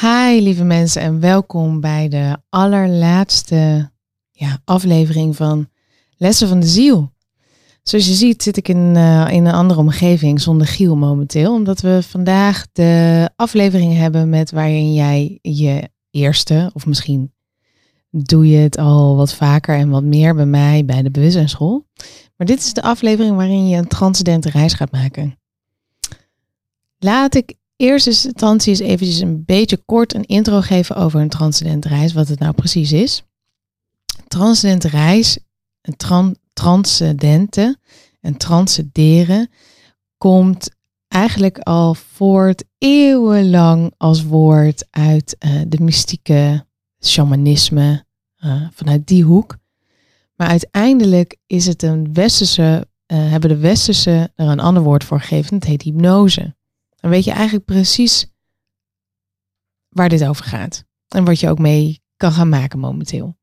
Hi lieve mensen en welkom bij de allerlaatste ja, aflevering van Lessen van de Ziel. Zoals je ziet zit ik in, eh, in een andere omgeving zonder Giel momenteel, omdat we vandaag de aflevering hebben met waarin jij je eerste, of misschien doe je het al wat vaker en wat meer bij mij bij de bewustzijnsschool. Maar dit is de aflevering waarin je een transcendente reis gaat maken. Laat ik eerst instantie eens eventjes een beetje kort een intro geven over een transcendente reis, wat het nou precies is. Transcendente reis, een tran transcendente en transcenderen komt eigenlijk al voort eeuwenlang als woord uit uh, de mystieke shamanisme, uh, vanuit die hoek. Maar uiteindelijk is het een westerse, uh, hebben de westerse er een ander woord voor gegeven, het heet hypnose. Dan weet je eigenlijk precies waar dit over gaat. En wat je ook mee kan gaan maken momenteel.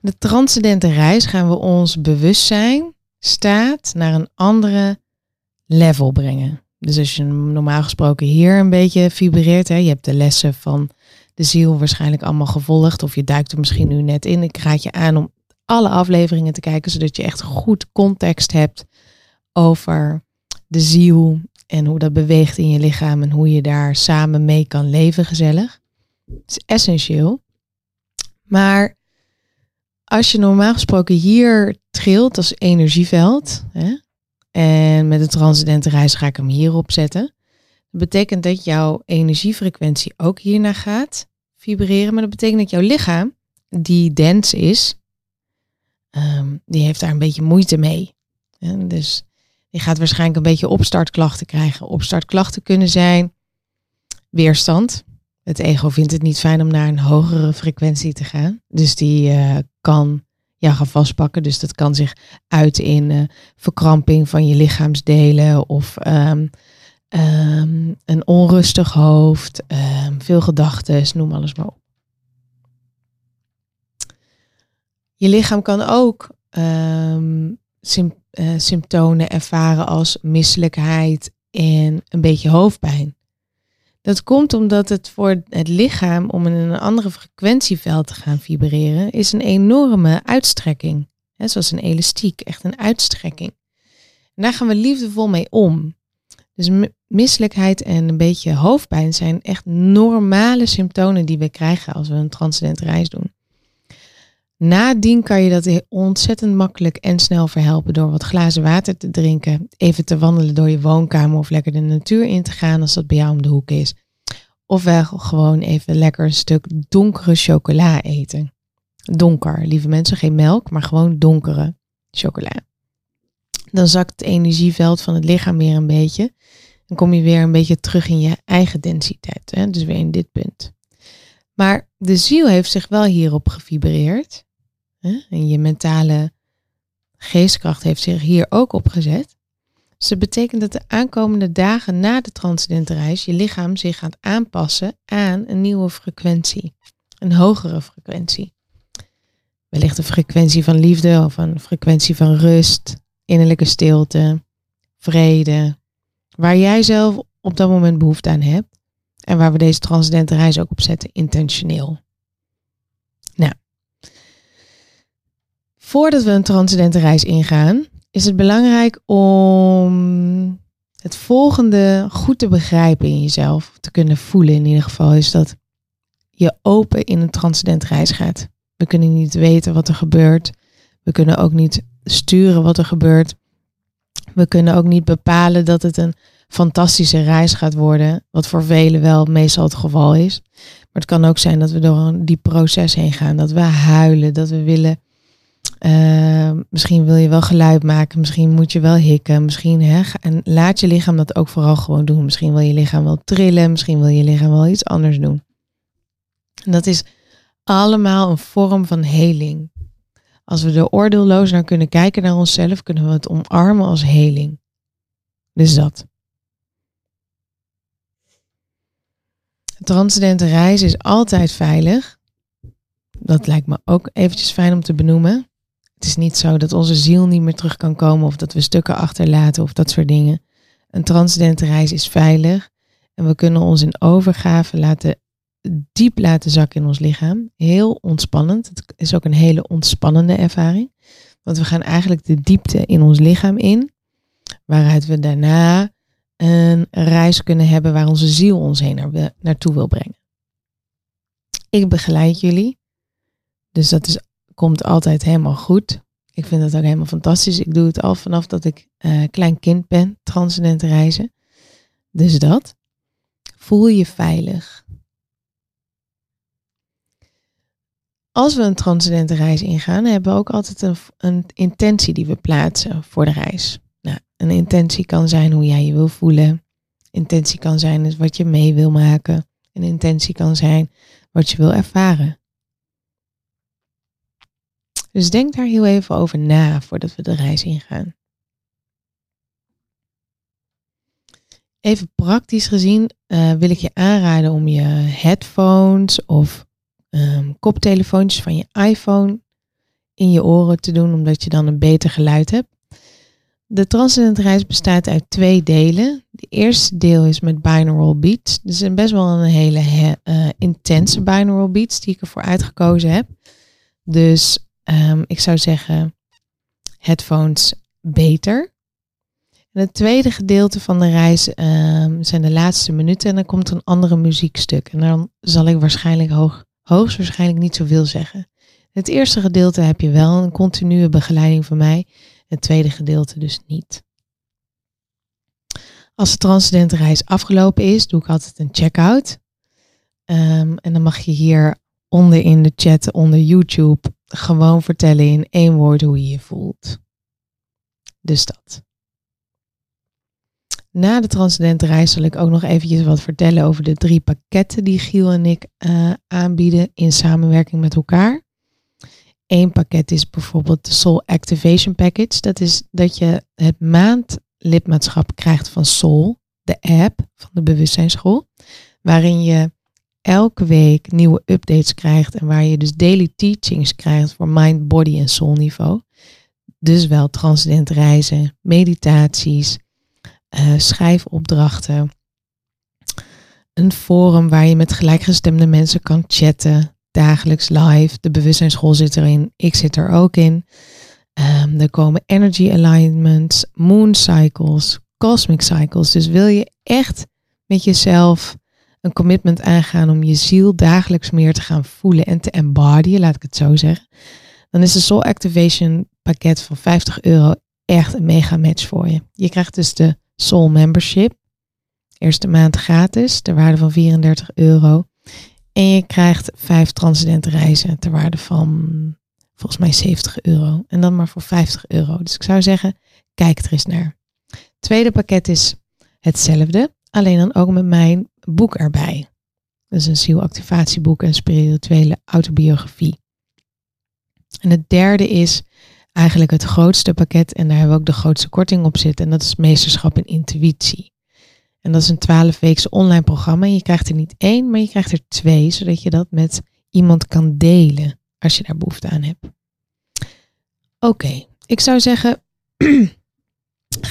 De transcendente reis gaan we ons bewustzijn, staat, naar een andere level brengen. Dus als je normaal gesproken hier een beetje vibreert, hè, je hebt de lessen van de ziel waarschijnlijk allemaal gevolgd, of je duikt er misschien nu net in. Ik raad je aan om alle afleveringen te kijken, zodat je echt goed context hebt over de ziel en hoe dat beweegt in je lichaam en hoe je daar samen mee kan leven gezellig. Het is essentieel. Maar als je normaal gesproken hier trilt als energieveld, hè, en met de transcendente reis ga ik hem hierop zetten, dat betekent dat jouw energiefrequentie ook hiernaar gaat vibreren. Maar dat betekent dat jouw lichaam, die dens is, um, die heeft daar een beetje moeite mee. En dus je gaat waarschijnlijk een beetje opstartklachten krijgen. Opstartklachten kunnen zijn weerstand. Het ego vindt het niet fijn om naar een hogere frequentie te gaan. Dus die uh, kan jou gaan vastpakken. Dus dat kan zich uiten in uh, verkramping van je lichaamsdelen of um, um, een onrustig hoofd, um, veel gedachten, noem alles maar op. Je lichaam kan ook uh, symptomen ervaren als misselijkheid en een beetje hoofdpijn. Dat komt omdat het voor het lichaam om in een andere frequentieveld te gaan vibreren, is een enorme uitstrekking. He, zoals een elastiek, echt een uitstrekking. Daar gaan we liefdevol mee om. Dus misselijkheid en een beetje hoofdpijn zijn echt normale symptomen die we krijgen als we een transcendente reis doen. Nadien kan je dat ontzettend makkelijk en snel verhelpen door wat glazen water te drinken, even te wandelen door je woonkamer of lekker de natuur in te gaan als dat bij jou om de hoek is. Ofwel gewoon even lekker een stuk donkere chocola eten. Donker, lieve mensen, geen melk, maar gewoon donkere chocola. Dan zakt het energieveld van het lichaam weer een beetje. Dan kom je weer een beetje terug in je eigen densiteit. Hè? Dus weer in dit punt. Maar de ziel heeft zich wel hierop gevibreerd. En je mentale geestkracht heeft zich hier ook op gezet. Dus dat betekent dat de aankomende dagen na de transcendente reis je lichaam zich gaat aanpassen aan een nieuwe frequentie. Een hogere frequentie. Wellicht een frequentie van liefde of een frequentie van rust, innerlijke stilte, vrede. Waar jij zelf op dat moment behoefte aan hebt. En waar we deze transcendente reis ook op zetten, intentioneel. Nou, voordat we een transcendente reis ingaan, is het belangrijk om het volgende goed te begrijpen in jezelf, te kunnen voelen in ieder geval, is dat je open in een transcendente reis gaat. We kunnen niet weten wat er gebeurt. We kunnen ook niet sturen wat er gebeurt. We kunnen ook niet bepalen dat het een fantastische reis gaat worden, wat voor velen wel meestal het geval is. Maar het kan ook zijn dat we door diep proces heen gaan, dat we huilen, dat we willen. Uh, misschien wil je wel geluid maken, misschien moet je wel hikken, misschien hè, en laat je lichaam dat ook vooral gewoon doen. Misschien wil je lichaam wel trillen, misschien wil je lichaam wel iets anders doen. En dat is allemaal een vorm van heling. Als we er oordeelloos naar kunnen kijken naar onszelf, kunnen we het omarmen als heling. Dus dat. De transcendente reis is altijd veilig. Dat lijkt me ook eventjes fijn om te benoemen. Het is niet zo dat onze ziel niet meer terug kan komen of dat we stukken achterlaten of dat soort dingen. Een transcendente reis is veilig en we kunnen ons in overgave laten diep laten zakken in ons lichaam. Heel ontspannend. Het is ook een hele ontspannende ervaring. Want we gaan eigenlijk de diepte in ons lichaam in. Waaruit we daarna een reis kunnen hebben waar onze ziel ons heen naar, naartoe wil brengen. Ik begeleid jullie. Dus dat is, komt altijd helemaal goed. Ik vind dat ook helemaal fantastisch. Ik doe het al vanaf dat ik uh, klein kind ben, transcendente reizen. Dus dat. Voel je veilig. Als we een transcendente reis ingaan, hebben we ook altijd een, een intentie die we plaatsen voor de reis. Nou, een intentie kan zijn hoe jij je wil voelen. Intentie kan zijn wat je mee wil maken. Een intentie kan zijn wat je wil ervaren. Dus denk daar heel even over na voordat we de reis ingaan. Even praktisch gezien uh, wil ik je aanraden om je headphones of um, koptelefoontjes van je iPhone in je oren te doen, omdat je dan een beter geluid hebt. De transcendent reis bestaat uit twee delen. De eerste deel is met binaural beats. Dus is best wel een hele uh, intense binaural beats die ik ervoor uitgekozen heb. Dus um, ik zou zeggen headphones beter. Het tweede gedeelte van de reis um, zijn de laatste minuten en dan komt een andere muziekstuk. En dan zal ik waarschijnlijk hoog, hoogstwaarschijnlijk niet zoveel zeggen. Het eerste gedeelte heb je wel een continue begeleiding van mij. Het tweede gedeelte dus niet. Als de transcendente reis afgelopen is, doe ik altijd een check-out. Um, en dan mag je hier onder in de chat, onder YouTube, gewoon vertellen in één woord hoe je je voelt. Dus dat. Na de transcendente reis zal ik ook nog eventjes wat vertellen over de drie pakketten die Giel en ik uh, aanbieden in samenwerking met elkaar. Eén pakket is bijvoorbeeld de Soul Activation Package. Dat is dat je het maandlidmaatschap krijgt van Soul, de app van de bewustzijnsschool, waarin je elke week nieuwe updates krijgt en waar je dus daily teachings krijgt voor mind, body en soul niveau. Dus wel transcendent reizen, meditaties, uh, schrijfopdrachten, een forum waar je met gelijkgestemde mensen kan chatten, dagelijks live. De bewustzijnsschool zit erin, ik zit er ook in. Um, er komen energy alignments, moon cycles, cosmic cycles. Dus wil je echt met jezelf een commitment aangaan om je ziel dagelijks meer te gaan voelen en te embodyen, laat ik het zo zeggen, dan is de Soul Activation pakket van 50 euro echt een mega match voor je. Je krijgt dus de Soul Membership, eerste maand gratis, ter waarde van 34 euro. En je krijgt vijf transcendente reizen ter waarde van volgens mij 70 euro. En dan maar voor 50 euro. Dus ik zou zeggen, kijk er eens naar. Tweede pakket is hetzelfde, alleen dan ook met mijn boek erbij. Dat is een zielactivatieboek en spirituele autobiografie. En het derde is eigenlijk het grootste pakket en daar hebben we ook de grootste korting op zitten. En dat is meesterschap in intuïtie. En dat is een 12 weekse online programma. En je krijgt er niet één, maar je krijgt er twee, zodat je dat met iemand kan delen als je daar behoefte aan hebt. Oké, ik zou zeggen,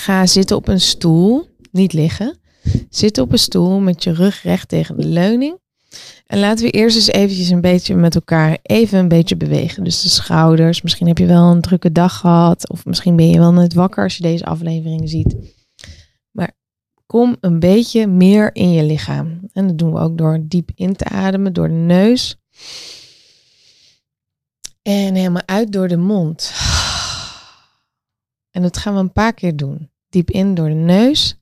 ga zitten op een stoel, niet liggen. Zit op een stoel met je rug recht tegen de leuning. En laten we eerst eens eventjes een beetje met elkaar even een beetje bewegen. Dus de schouders. Misschien heb je wel een drukke dag gehad. Of misschien ben je wel net wakker als je deze aflevering ziet. Maar kom een beetje meer in je lichaam. En dat doen we ook door diep in te ademen door de neus. En helemaal uit door de mond. En dat gaan we een paar keer doen. Diep in door de neus.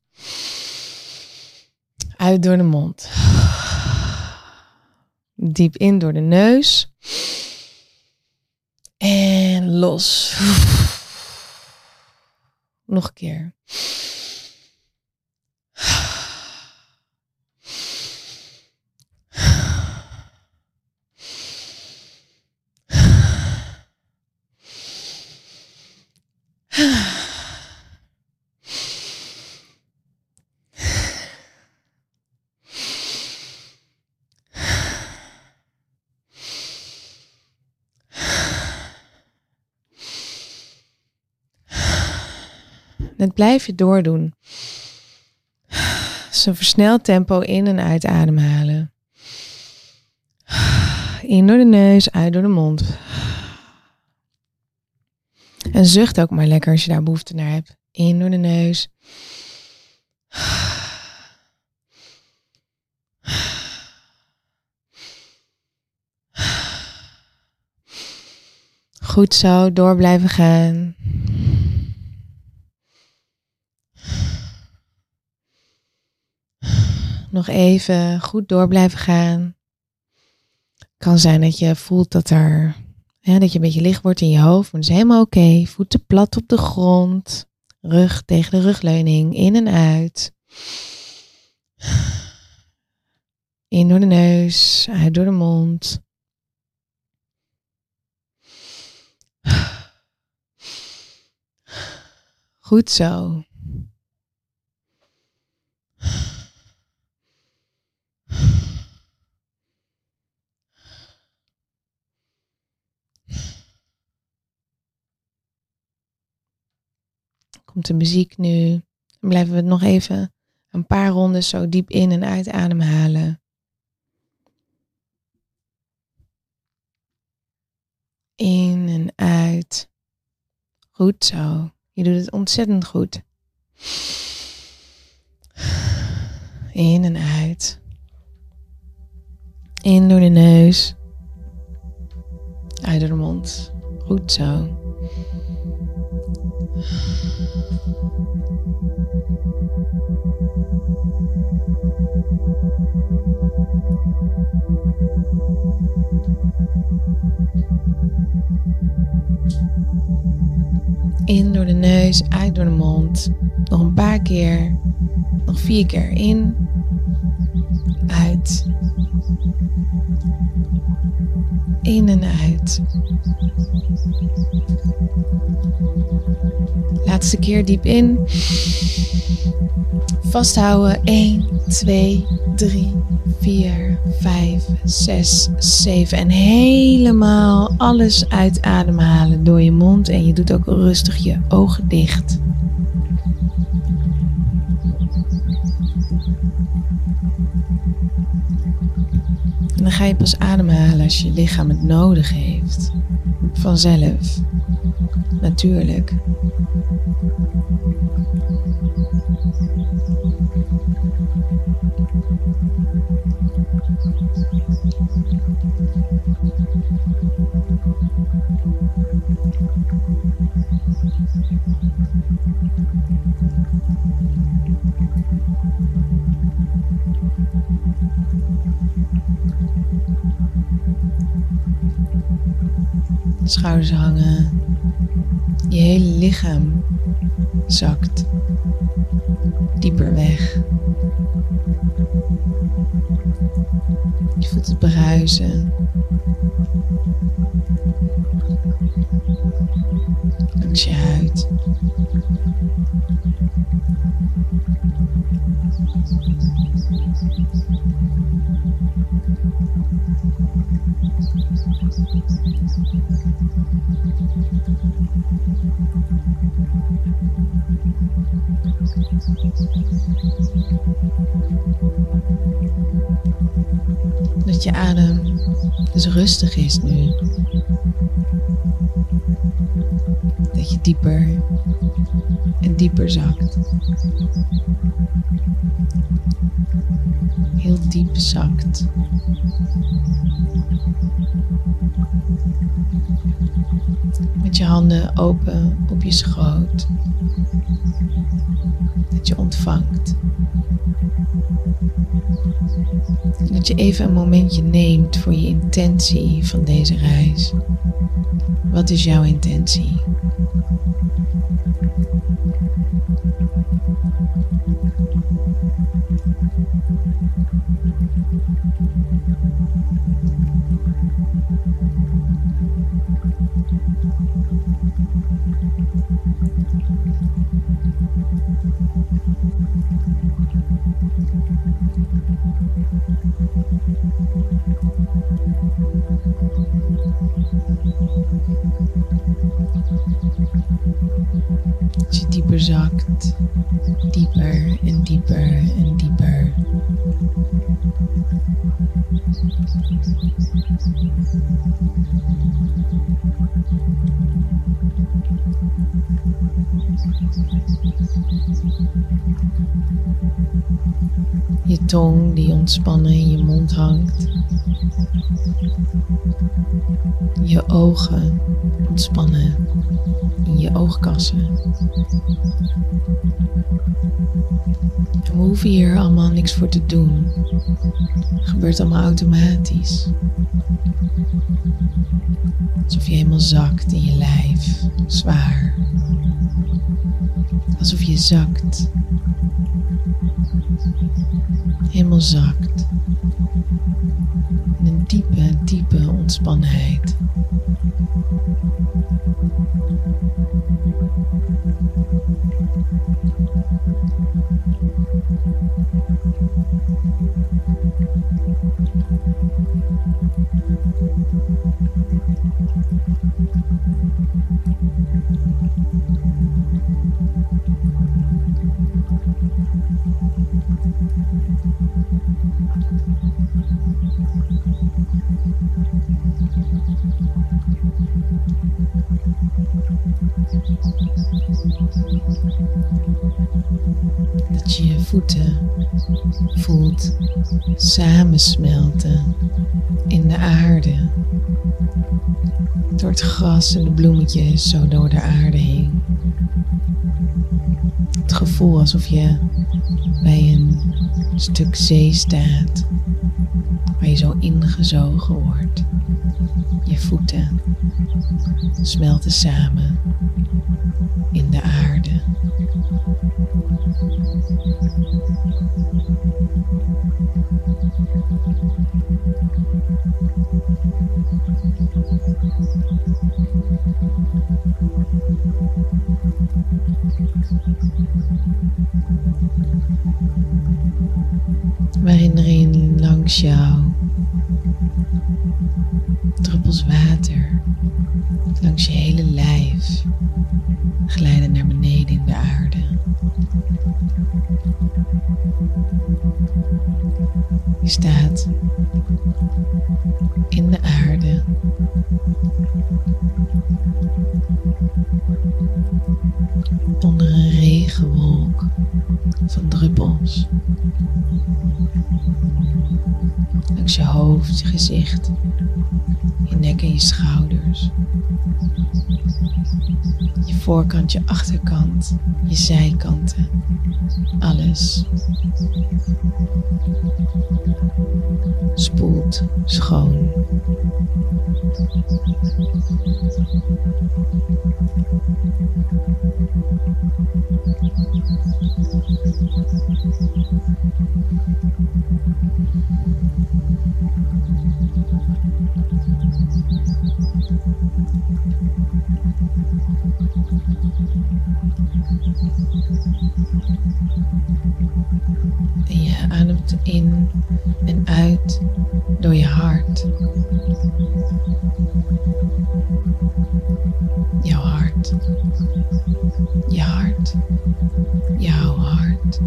Uit door de mond. Diep in door de neus. En los. Nog een keer. Dat blijf je doordoen. Zo'n versneld tempo in en uit ademhalen. In door de neus, uit door de mond. En zucht ook maar lekker als je daar behoefte naar hebt. In door de neus. Goed zo, door blijven gaan. Nog even goed door blijven gaan. Kan zijn dat je voelt dat er dat je een beetje licht wordt in je hoofd, maar dat is helemaal oké. Voeten plat op de grond, rug tegen de rugleuning, in en uit. In door de neus, uit door de mond. Goed zo. Komt de muziek nu. Dan blijven we nog even een paar rondes zo diep in en uit ademhalen. In en uit. Goed zo. Je doet het ontzettend goed. In en uit. In door de neus. Uit door de mond. Goed zo. In door de neus, uit door de mond. Nog een paar keer. Nog vier keer in. Uit. In en uit. Laatste keer diep in. Vasthouden. 1, 2, 3, 4, 5, 6, 7. En helemaal alles uitademhalen door je mond. En je doet ook rustig je ogen dicht. En dan ga je pas ademhalen als je lichaam het nodig heeft. Vanzelf. Natuurlijk. Schouders hangen. Je hele lichaam zakt dieper weg. Je voelt het bruisen. Langs je huid. Dat je adem dus rustig is nu. Dat je dieper en dieper zakt. Heel diep zakt. Met je handen open op je schoot. Dat je ontvangt. Dat je even een momentje neemt voor je intentie van deze reis. Wat is jouw intentie? Thank you. Dieper zakt, dieper en dieper en dieper. Je tong die ontspannen in je mond hangt. Je ogen ontspannen in je oogkassen. we hoeven hier allemaal niks voor te doen. Het gebeurt allemaal automatisch. Alsof je helemaal zakt in je lijf, zwaar. Alsof je zakt. Helemaal zakt. Diepe, diepe ontspannenheid. Dat je je voeten voelt samensmelten in de aarde. Door het gras en de bloemetjes zo door de aarde heen. Het gevoel alsof je bij een stuk zee staat waar je zo ingezogen wordt. Je voeten smelten samen in de aarde. Waarin er langs jou druppels water langs je hele lijf glijden naar staat in de aarde. Onder een regenwolk van druppels. Je gezicht, je nek en je schouders. Je voorkant, je achterkant, je zijkanten. Alles spoelt schoon. En je ademt in en uit door je hart. Jouw hart. Je hart. Jouw hart.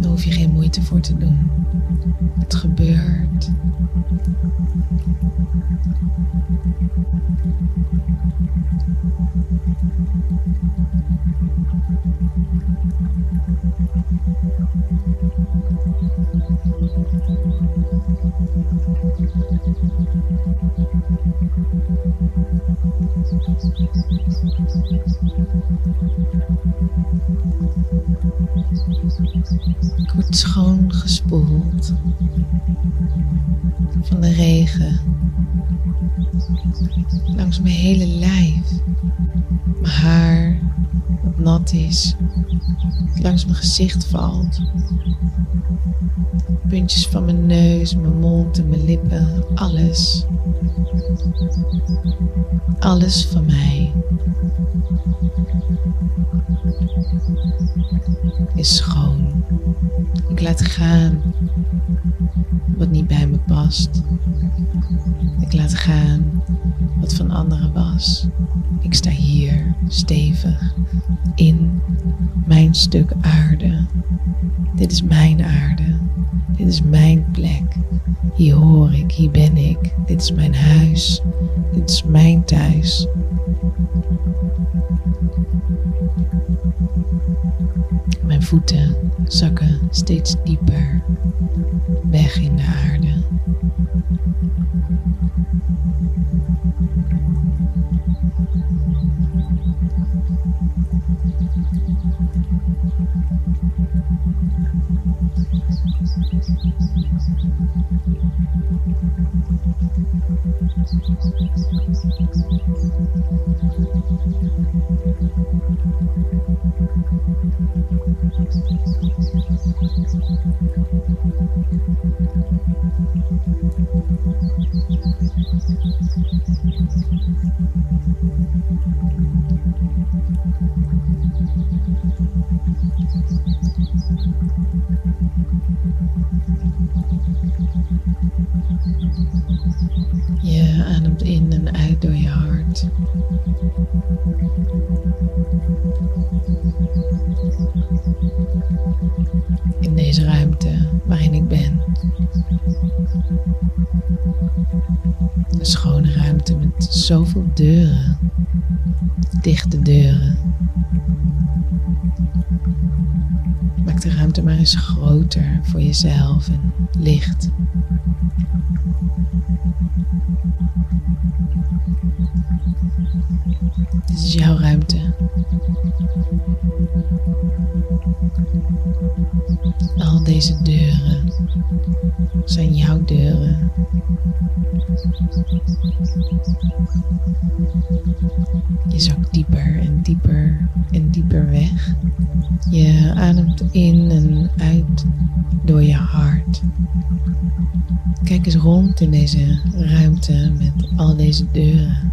Daar hoef je geen moeite voor te doen. Het gebeurt. Schoon gespoeld van de regen langs mijn hele lijf. Mijn haar wat nat is, langs mijn gezicht valt. Puntjes van mijn neus, mijn mond en mijn lippen, alles. Alles van mij is schoon. Ik laat gaan wat niet bij me past. Ik laat gaan wat van anderen was. Ik sta hier stevig in mijn stuk aarde. Dit is mijn aarde. Dit is mijn plek. Hier hoor ik, hier ben ik. Dit is mijn huis. Dit is mijn thuis. Mijn voeten zakken steeds dieper weg in de aarde. Jezelf en licht. Dit is jouw ruimte. Al deze deuren Kijk eens rond in deze ruimte met al deze deuren.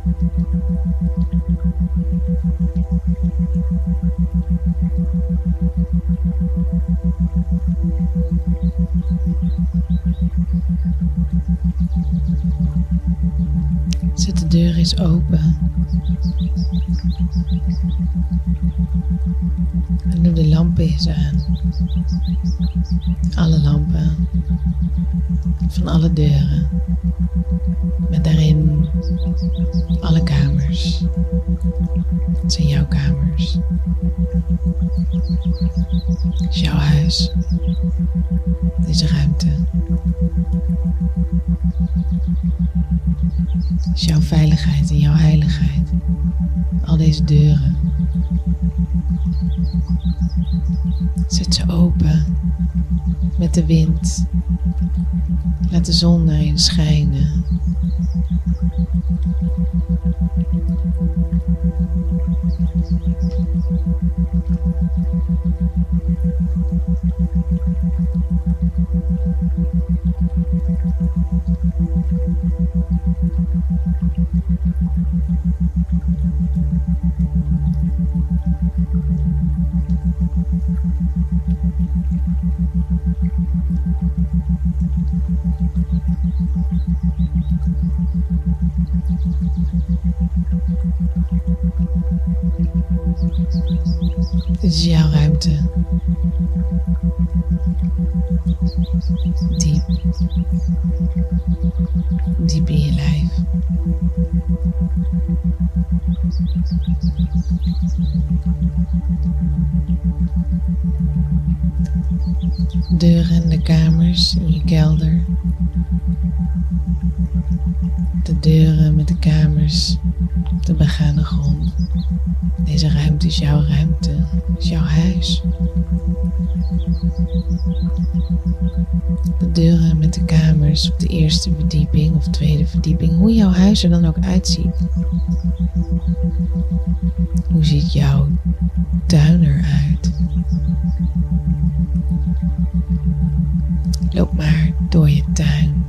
Zet de deur eens open. En doe de lampen eens aan. Alle lampen van alle deuren. Met daarin alle kamers. Het zijn jouw kamers. Jouw huis. Deze ruimte. Het jouw veiligheid en jouw heiligheid. Al deze deuren. Zet ze open met de wind. Laat de zon erin schijnen. Eerste verdieping of tweede verdieping, hoe jouw huis er dan ook uitziet. Hoe ziet jouw tuin eruit? Loop maar door je tuin.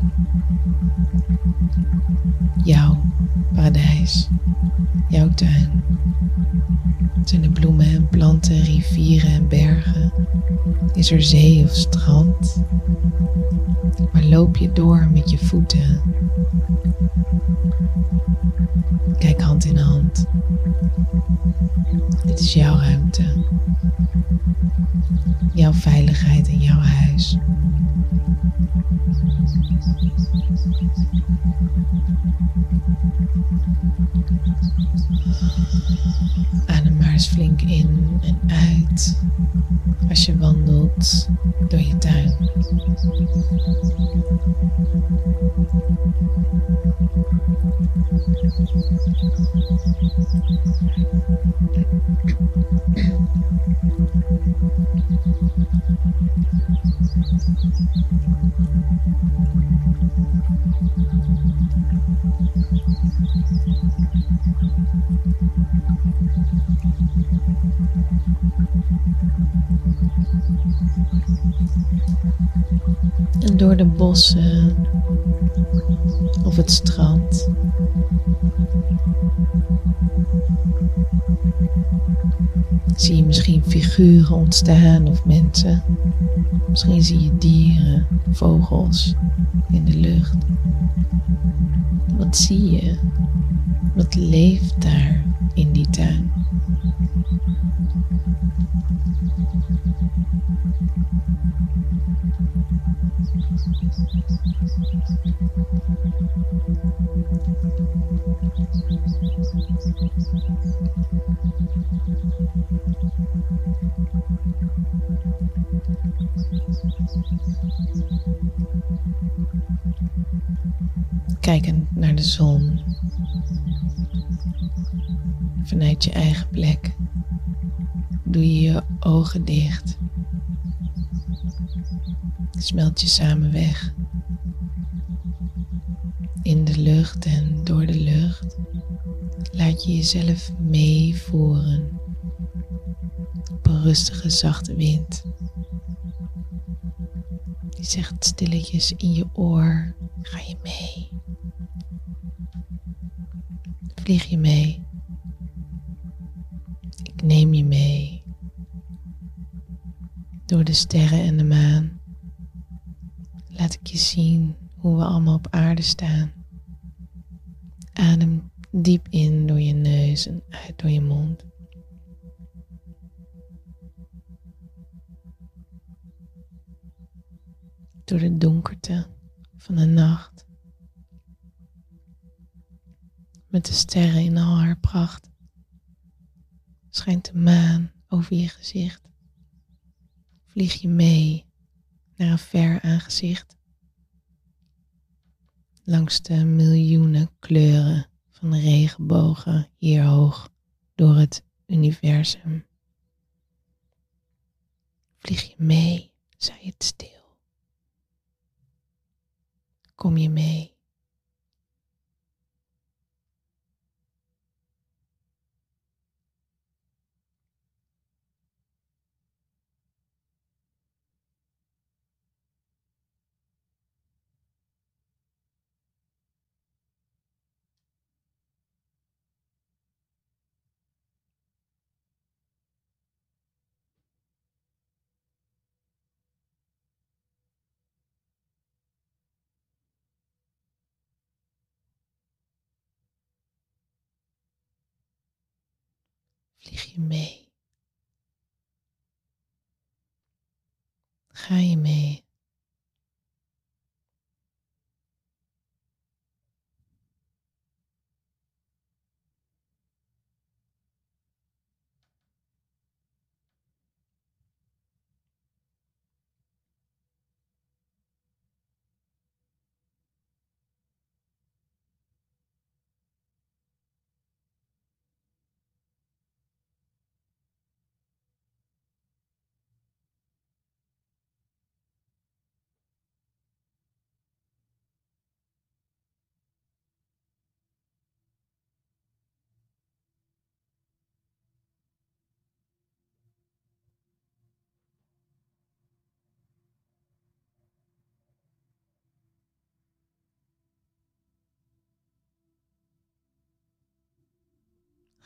Jouw paradijs, jouw tuin. Zijn er bloemen en planten, rivieren en bergen? Is er zee of strand? Waar loop je door met je voeten? Kijk hand in hand. Dit is jouw ruimte. Jouw veiligheid in jouw huis. Adem maar eens flink in en uit als je wandelt door je tuin. En door de bossen of het strand. Zie je misschien figuren ontstaan of mensen. Misschien zie je dieren, vogels in de lucht. Wat zie je? Wat leeft daar in die tuin? Kijkend naar de zon vanuit je eigen plek doe je je ogen dicht. Smelt je samen weg in de lucht en door de lucht. Laat je jezelf meevoeren op rustige, zachte wind. Die zegt stilletjes in je oor: ga je mee? Vlieg je mee? Ik neem je mee door de sterren en de maan. Laat ik je zien hoe we allemaal op aarde staan. Adem diep in door je neus en uit door je mond. Door de donkerte van de nacht. Met de sterren in al haar pracht. Schijnt de maan over je gezicht. Vlieg je mee naar een ver aangezicht langs de miljoenen kleuren van de regenbogen hier hoog door het universum. Vlieg je mee, zei het stil. Kom je mee. Vlieg je mee? Ga je mee?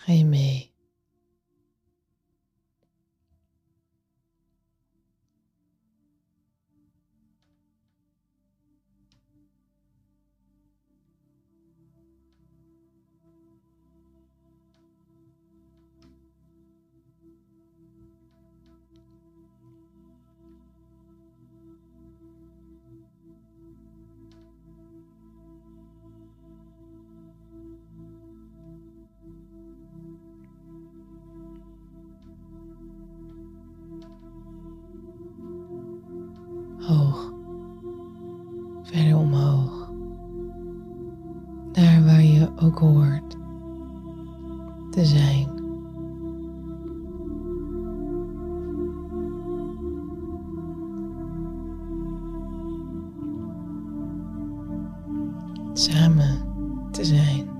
Jaime samen te zijn.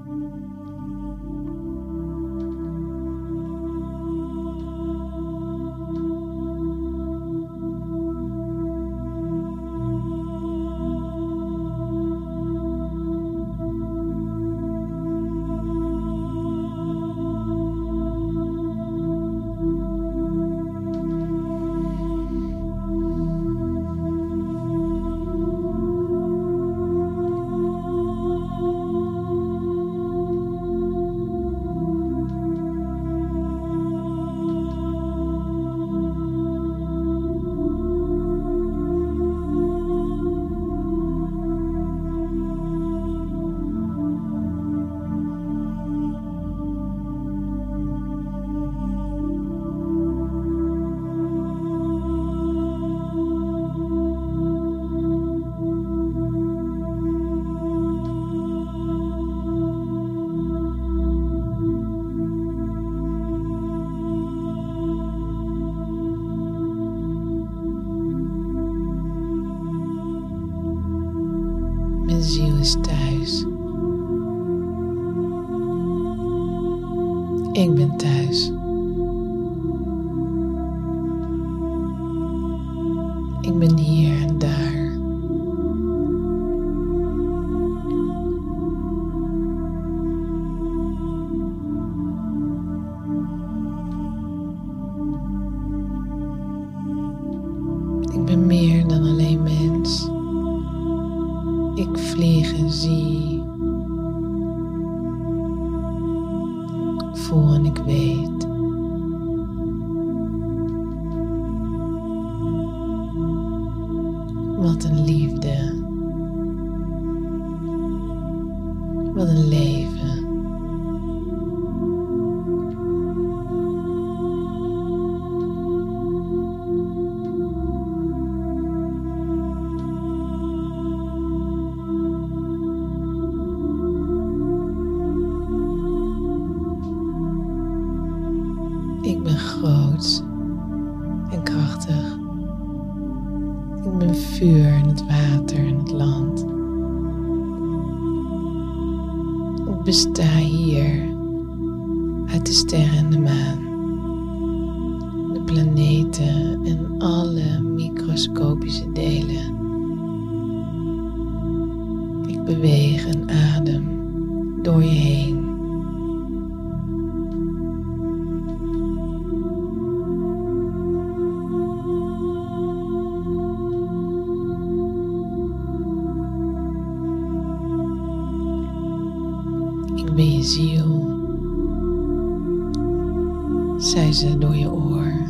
met je ziel. Zei ze door je oor.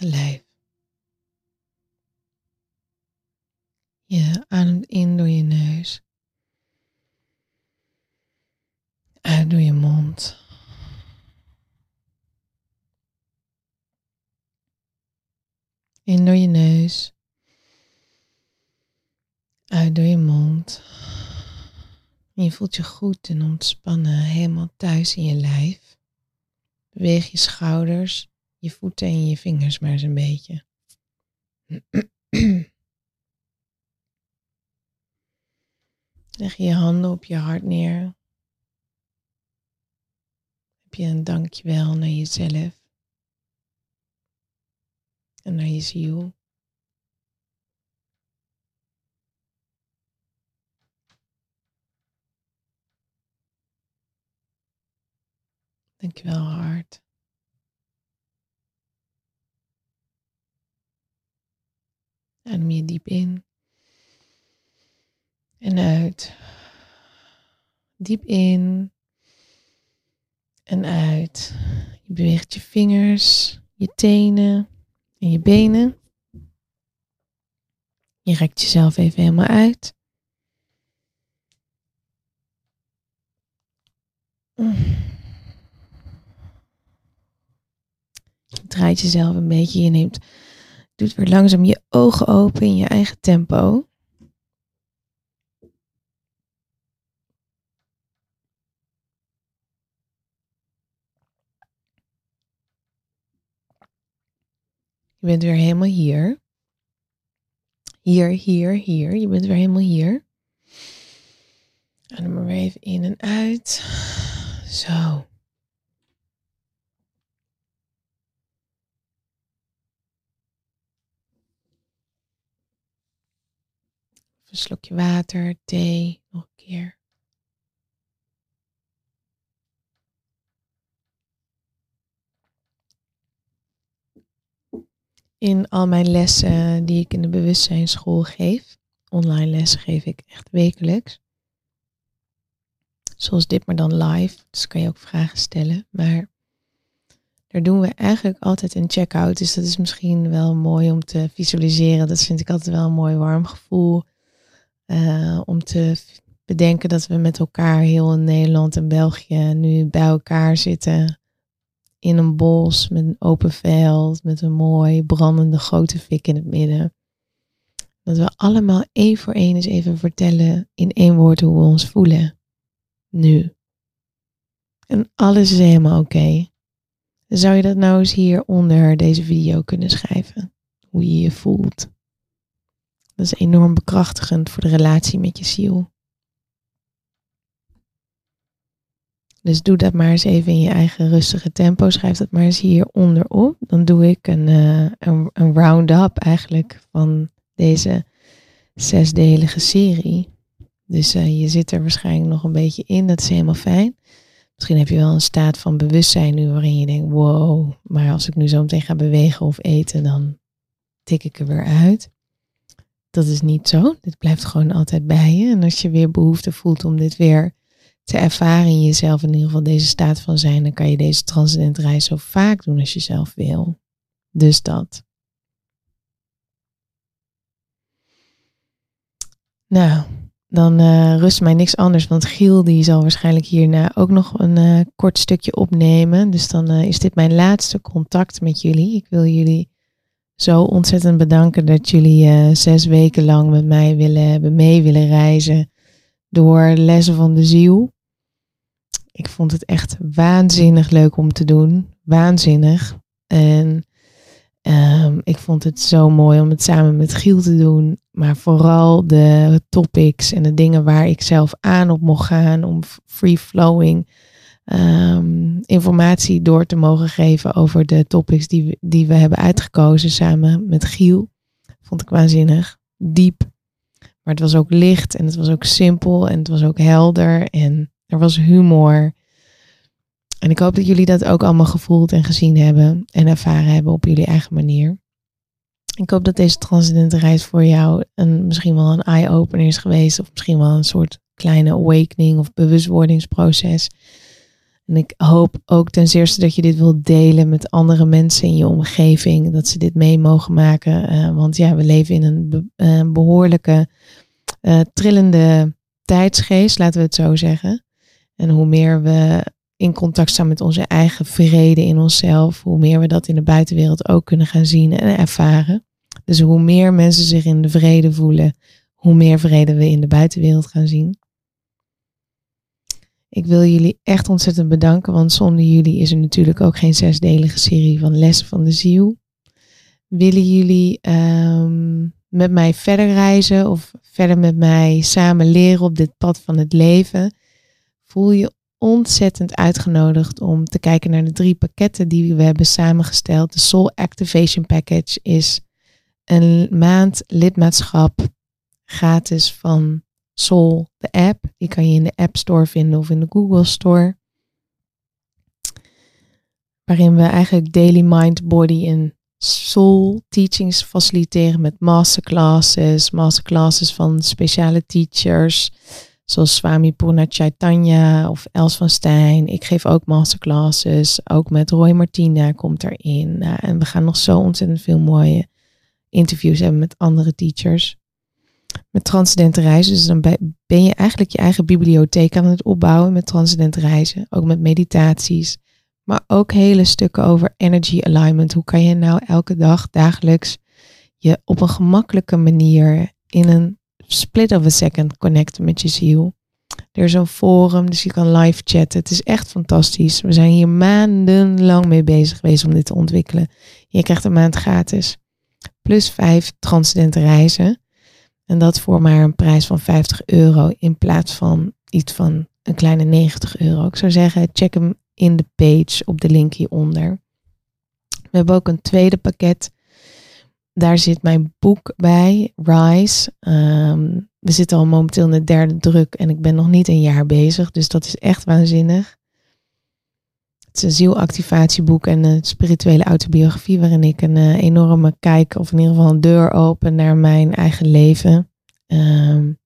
Lijf. Je ademt in door je neus, uit door je mond. In door je neus, uit door je mond. Je voelt je goed en ontspannen, helemaal thuis in je lijf. Beweeg je schouders, je voeten en je vingers maar eens een beetje. Leg je handen op je hart neer. Heb je een dankjewel naar jezelf en naar je ziel. Dankjewel hart. Adem je diep in en uit. Diep in en uit. Je beweegt je vingers, je tenen en je benen. Je rekt jezelf even helemaal uit. Je draait jezelf een beetje. Je neemt, doet weer langzaam je ogen open in je eigen tempo. Je bent weer helemaal hier. Hier, hier, hier. Je bent weer helemaal hier. Adem maar weer even in en uit. Zo. Een slokje water, thee, nog een keer. In al mijn lessen die ik in de bewustzijnsschool geef, online lessen geef ik echt wekelijks. Zoals dit, maar dan live. Dus kan je ook vragen stellen. Maar daar doen we eigenlijk altijd een check-out. Dus dat is misschien wel mooi om te visualiseren. Dat vind ik altijd wel een mooi warm gevoel. Uh, om te bedenken dat we met elkaar heel in Nederland en België nu bij elkaar zitten. In een bos met een open veld, met een mooi brandende grote fik in het midden. Dat we allemaal één voor één eens even vertellen in één woord hoe we ons voelen. Nu. En alles is helemaal oké. Zou je dat nou eens hier onder deze video kunnen schrijven? Hoe je je voelt. Dat is enorm bekrachtigend voor de relatie met je ziel. Dus doe dat maar eens even in je eigen rustige tempo. Schrijf dat maar eens hieronder op. Dan doe ik een, uh, een, round-up eigenlijk van deze zesdelige serie. Dus uh, je zit er waarschijnlijk nog een beetje in. Dat is helemaal fijn. Misschien heb je wel een staat van bewustzijn nu waarin je denkt, wow, maar als ik nu zo meteen ga bewegen of eten, dan tik ik er weer uit. Dat is niet zo. Dit blijft gewoon altijd bij je. En als je weer behoefte voelt om dit weer te ervaren in jezelf, in ieder geval deze staat van zijn, dan kan je deze transcendent reis zo vaak doen als je zelf wil. Dus dat. Nou, dan uh, rust mij niks anders. Want Giel die zal waarschijnlijk hierna ook nog een uh, kort stukje opnemen. Dus dan uh, is dit mijn laatste contact met jullie. Ik wil jullie zo ontzettend bedanken dat jullie zes weken lang met mij willen hebben, mee willen reizen door lessen van de ziel. Ik vond het echt waanzinnig leuk om te doen. Waanzinnig. En um, ik vond het zo mooi om het samen met Giel te doen. Maar vooral de topics en de dingen waar ik zelf aan op mocht gaan om free flowing um, informatie door te mogen geven over de topics die we, die we hebben uitgekozen samen met Giel. Vond ik waanzinnig. Diep. Maar het was ook licht en het was ook simpel en het was ook helder en er was humor. En ik hoop dat jullie dat ook allemaal gevoeld en gezien hebben en ervaren hebben op jullie eigen manier. Ik hoop dat deze transcendente reis voor jou een, misschien wel een eye-opener is geweest. Of misschien wel een soort kleine awakening of bewustwordingsproces. En ik hoop ook ten eerste dat je dit wilt delen met andere mensen in je omgeving. Dat ze dit mee mogen maken. Uh, want ja, we leven in een, een behoorlijke uh, trillende tijdsgeest, laten we het zo zeggen. En hoe meer we in contact staan met onze eigen vrede in onszelf, hoe meer we dat in de buitenwereld ook kunnen gaan zien en ervaren. Dus hoe meer mensen zich in de vrede voelen, hoe meer vrede we in de buitenwereld gaan zien. Ik wil jullie echt ontzettend bedanken, want zonder jullie is er natuurlijk ook geen zesdelige serie van Lessen van de Ziel. Willen jullie um, met mij verder reizen of verder met mij samen leren op dit pad van het leven? Voel je ontzettend uitgenodigd om te kijken naar de drie pakketten die we hebben samengesteld. De Soul Activation Package is een maand lidmaatschap gratis van Soul, de app. Die kan je in de App Store vinden of in de Google Store. Waarin we eigenlijk daily mind, body en soul teachings faciliteren met masterclasses, masterclasses van speciale teachers zoals Swami Purna Chaitanya of Els van Stijn. Ik geef ook masterclasses, ook met Roy Martina komt erin. Nou, en we gaan nog zo ontzettend veel mooie interviews hebben met andere teachers. Met transcendente reizen, dus dan ben je eigenlijk je eigen bibliotheek aan het opbouwen met transcendente reizen. Ook met meditaties, maar ook hele stukken over energy alignment. Hoe kan je nou elke dag, dagelijks, je op een gemakkelijke manier in een split of a second connecten met je ziel. Er is een forum, dus je kan live chatten. Het is echt fantastisch. We zijn hier maandenlang mee bezig geweest om dit te ontwikkelen. Je krijgt een maand gratis. Plus vijf transcendente reizen. En dat voor maar een prijs van 50 euro in plaats van iets van een kleine 90 euro. Ik zou zeggen, check hem in de page op de link hieronder. We hebben ook een tweede pakket daar zit mijn boek bij, Rise. Ehm, we zitten al momenteel in de derde druk en ik ben nog niet een jaar bezig, dus dat is echt waanzinnig. Het zielactivatieboek en een spirituele autobiografie waarin ik een uh, enorme kijk, of in ieder geval een deur open naar mijn eigen leven. Um,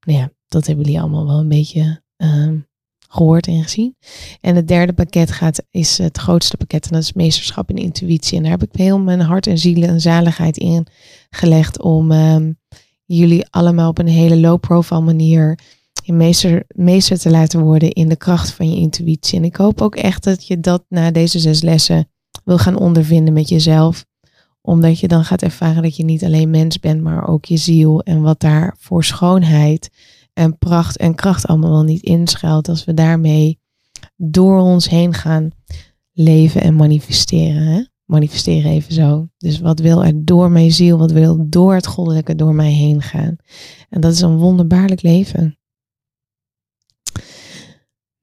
nou ja, dat hebben jullie allemaal wel een beetje um, gehoord en gezien. En het derde pakket gaat, is het grootste pakket en dat is meesterschap in intuïtie. En daar heb ik heel mijn hart en ziel en zaligheid in gelegd om um, jullie allemaal op een hele low profile manier je meester, meester te laten worden in de kracht van je intuïtie. En ik hoop ook echt dat je dat na deze zes lessen wil gaan ondervinden met jezelf omdat je dan gaat ervaren dat je niet alleen mens bent, maar ook je ziel en wat daar voor schoonheid en pracht en kracht allemaal wel niet inschuilt als we daarmee door ons heen gaan leven en manifesteren. Hè? Manifesteren even zo. Dus wat wil er door mijn ziel, wat wil door het goddelijke door mij heen gaan? En dat is een wonderbaarlijk leven.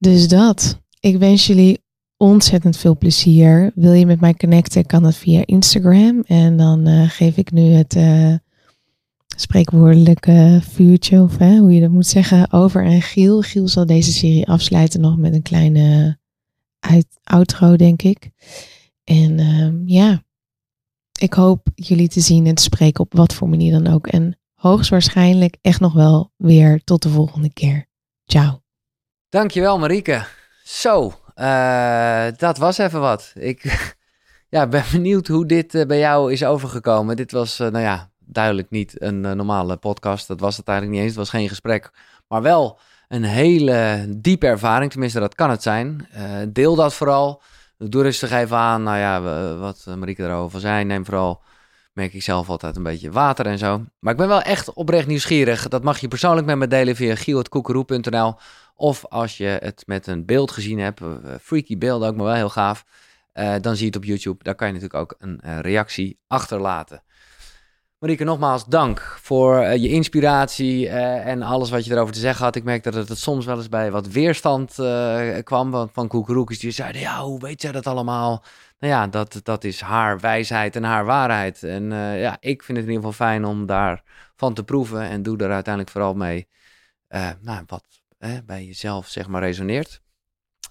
Dus dat. Ik wens jullie ontzettend veel plezier. Wil je met mij connecten, kan dat via Instagram. En dan uh, geef ik nu het, uh, spreekwoordelijke vuurtje, of hoe je dat moet zeggen, over en Giel. Giel zal deze serie afsluiten nog met een kleine outro, denk ik. En uh, ja, ik hoop jullie te zien en te spreken op wat voor manier dan ook. En hoogstwaarschijnlijk echt nog wel weer tot de volgende keer. Ciao. Dankjewel Marieke. Zo, uh, dat was even wat. Ik ja, ben benieuwd hoe dit uh, bij jou is overgekomen. Dit was, uh, nou ja, duidelijk niet een normale podcast. Dat was het eigenlijk niet eens. Het was geen gesprek. Maar wel een hele diepe ervaring. Tenminste, dat kan het zijn. Deel dat vooral. Doe rustig even aan. Nou ja, wat Marieke erover zei. Neem vooral, merk ik zelf altijd, een beetje water en zo. Maar ik ben wel echt oprecht nieuwsgierig. Dat mag je persoonlijk met me delen via giel.koekeroe.nl. Of als je het met een beeld gezien hebt. Uh, freaky beelden ook, maar wel heel gaaf. Uh, dan zie je het op YouTube. Daar kan je natuurlijk ook een uh, reactie achterlaten. Marieke, nogmaals dank voor je inspiratie en alles wat je erover te zeggen had. Ik merk dat het soms wel eens bij wat weerstand kwam van, van die zeiden, ja, hoe weet jij dat allemaal? Nou ja, dat, dat is haar wijsheid en haar waarheid. En ja, ik vind het in ieder geval fijn om daarvan te proeven en doe er uiteindelijk vooral mee nou, wat bij jezelf zeg maar resoneert.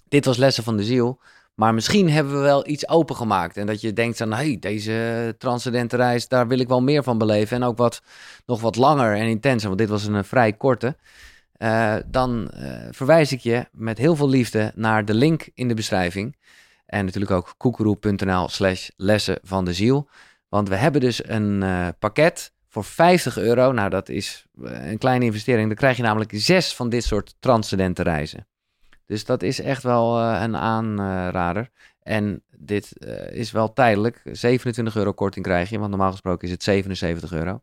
Dit was Lessen van de Ziel. Maar misschien hebben we wel iets opengemaakt. En dat je denkt van, hey, deze transcendente reis, daar wil ik wel meer van beleven. En ook wat, nog wat langer en intenser, want dit was een, vrij korte. dan verwijs ik je met heel veel liefde naar de link in de beschrijving. En natuurlijk ook koekeroe.nl slash lessen van de ziel. Want we hebben dus een pakket voor 50 euro. Nou, dat is een kleine investering. Dan krijg je namelijk zes van dit soort transcendente reizen. Dus dat is echt wel een aanrader. En dit uh, is wel tijdelijk. 27 euro korting krijg je, want normaal gesproken is het 77 euro.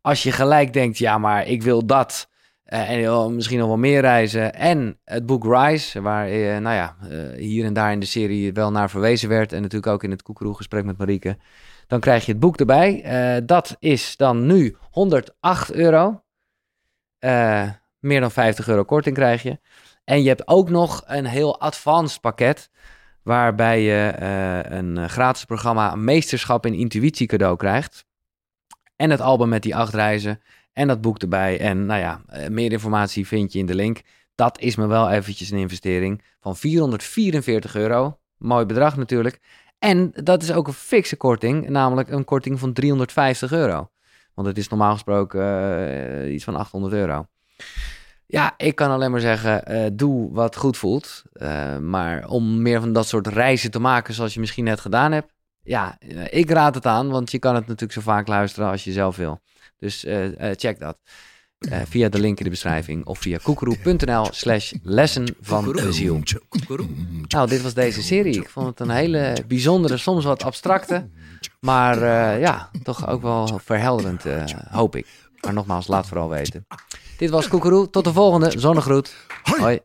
Als je gelijk denkt, ja, maar ik wil dat. Uh, en misschien nog wel meer reizen. En het boek Rise, waar uh, nou ja, hier en daar in de serie wel naar verwezen werd. En natuurlijk ook in het koekeroe-gesprek met Marieke. Dan krijg je het boek erbij. dat is dan nu 108 euro. meer dan 50 euro korting krijg je. En je hebt ook nog een heel advanced pakket waarbij je een eh, gratis programma Meesterschap in Intuïtie cadeau krijgt. En het album met die acht reizen en dat boek erbij. En nou ja, uh, meer informatie vind je in de link. Dat is me wel eventjes een investering van 444 euro. Mooi bedrag natuurlijk. En dat is ook een fikse korting, namelijk een korting van 350 euro. Want het is normaal gesproken uh, iets van 800 euro. Ja, ik kan alleen maar zeggen, uh, doe wat goed voelt. Maar om meer van dat soort reizen te maken zoals je misschien net gedaan hebt. Ja, ik raad het aan, want je kan het natuurlijk zo vaak luisteren als je zelf wil. Dus check dat. via de link in de beschrijving of via koekeroe.nl slash lessen van de ziel. Nou, dit was deze serie. Ik vond het een hele bijzondere, soms wat abstracte, maar ja, toch ook wel verhelderend, hoop ik. Maar nogmaals, laat vooral weten. Dit was Koekeroe. Tot de volgende. Zonnegroet. Hoi.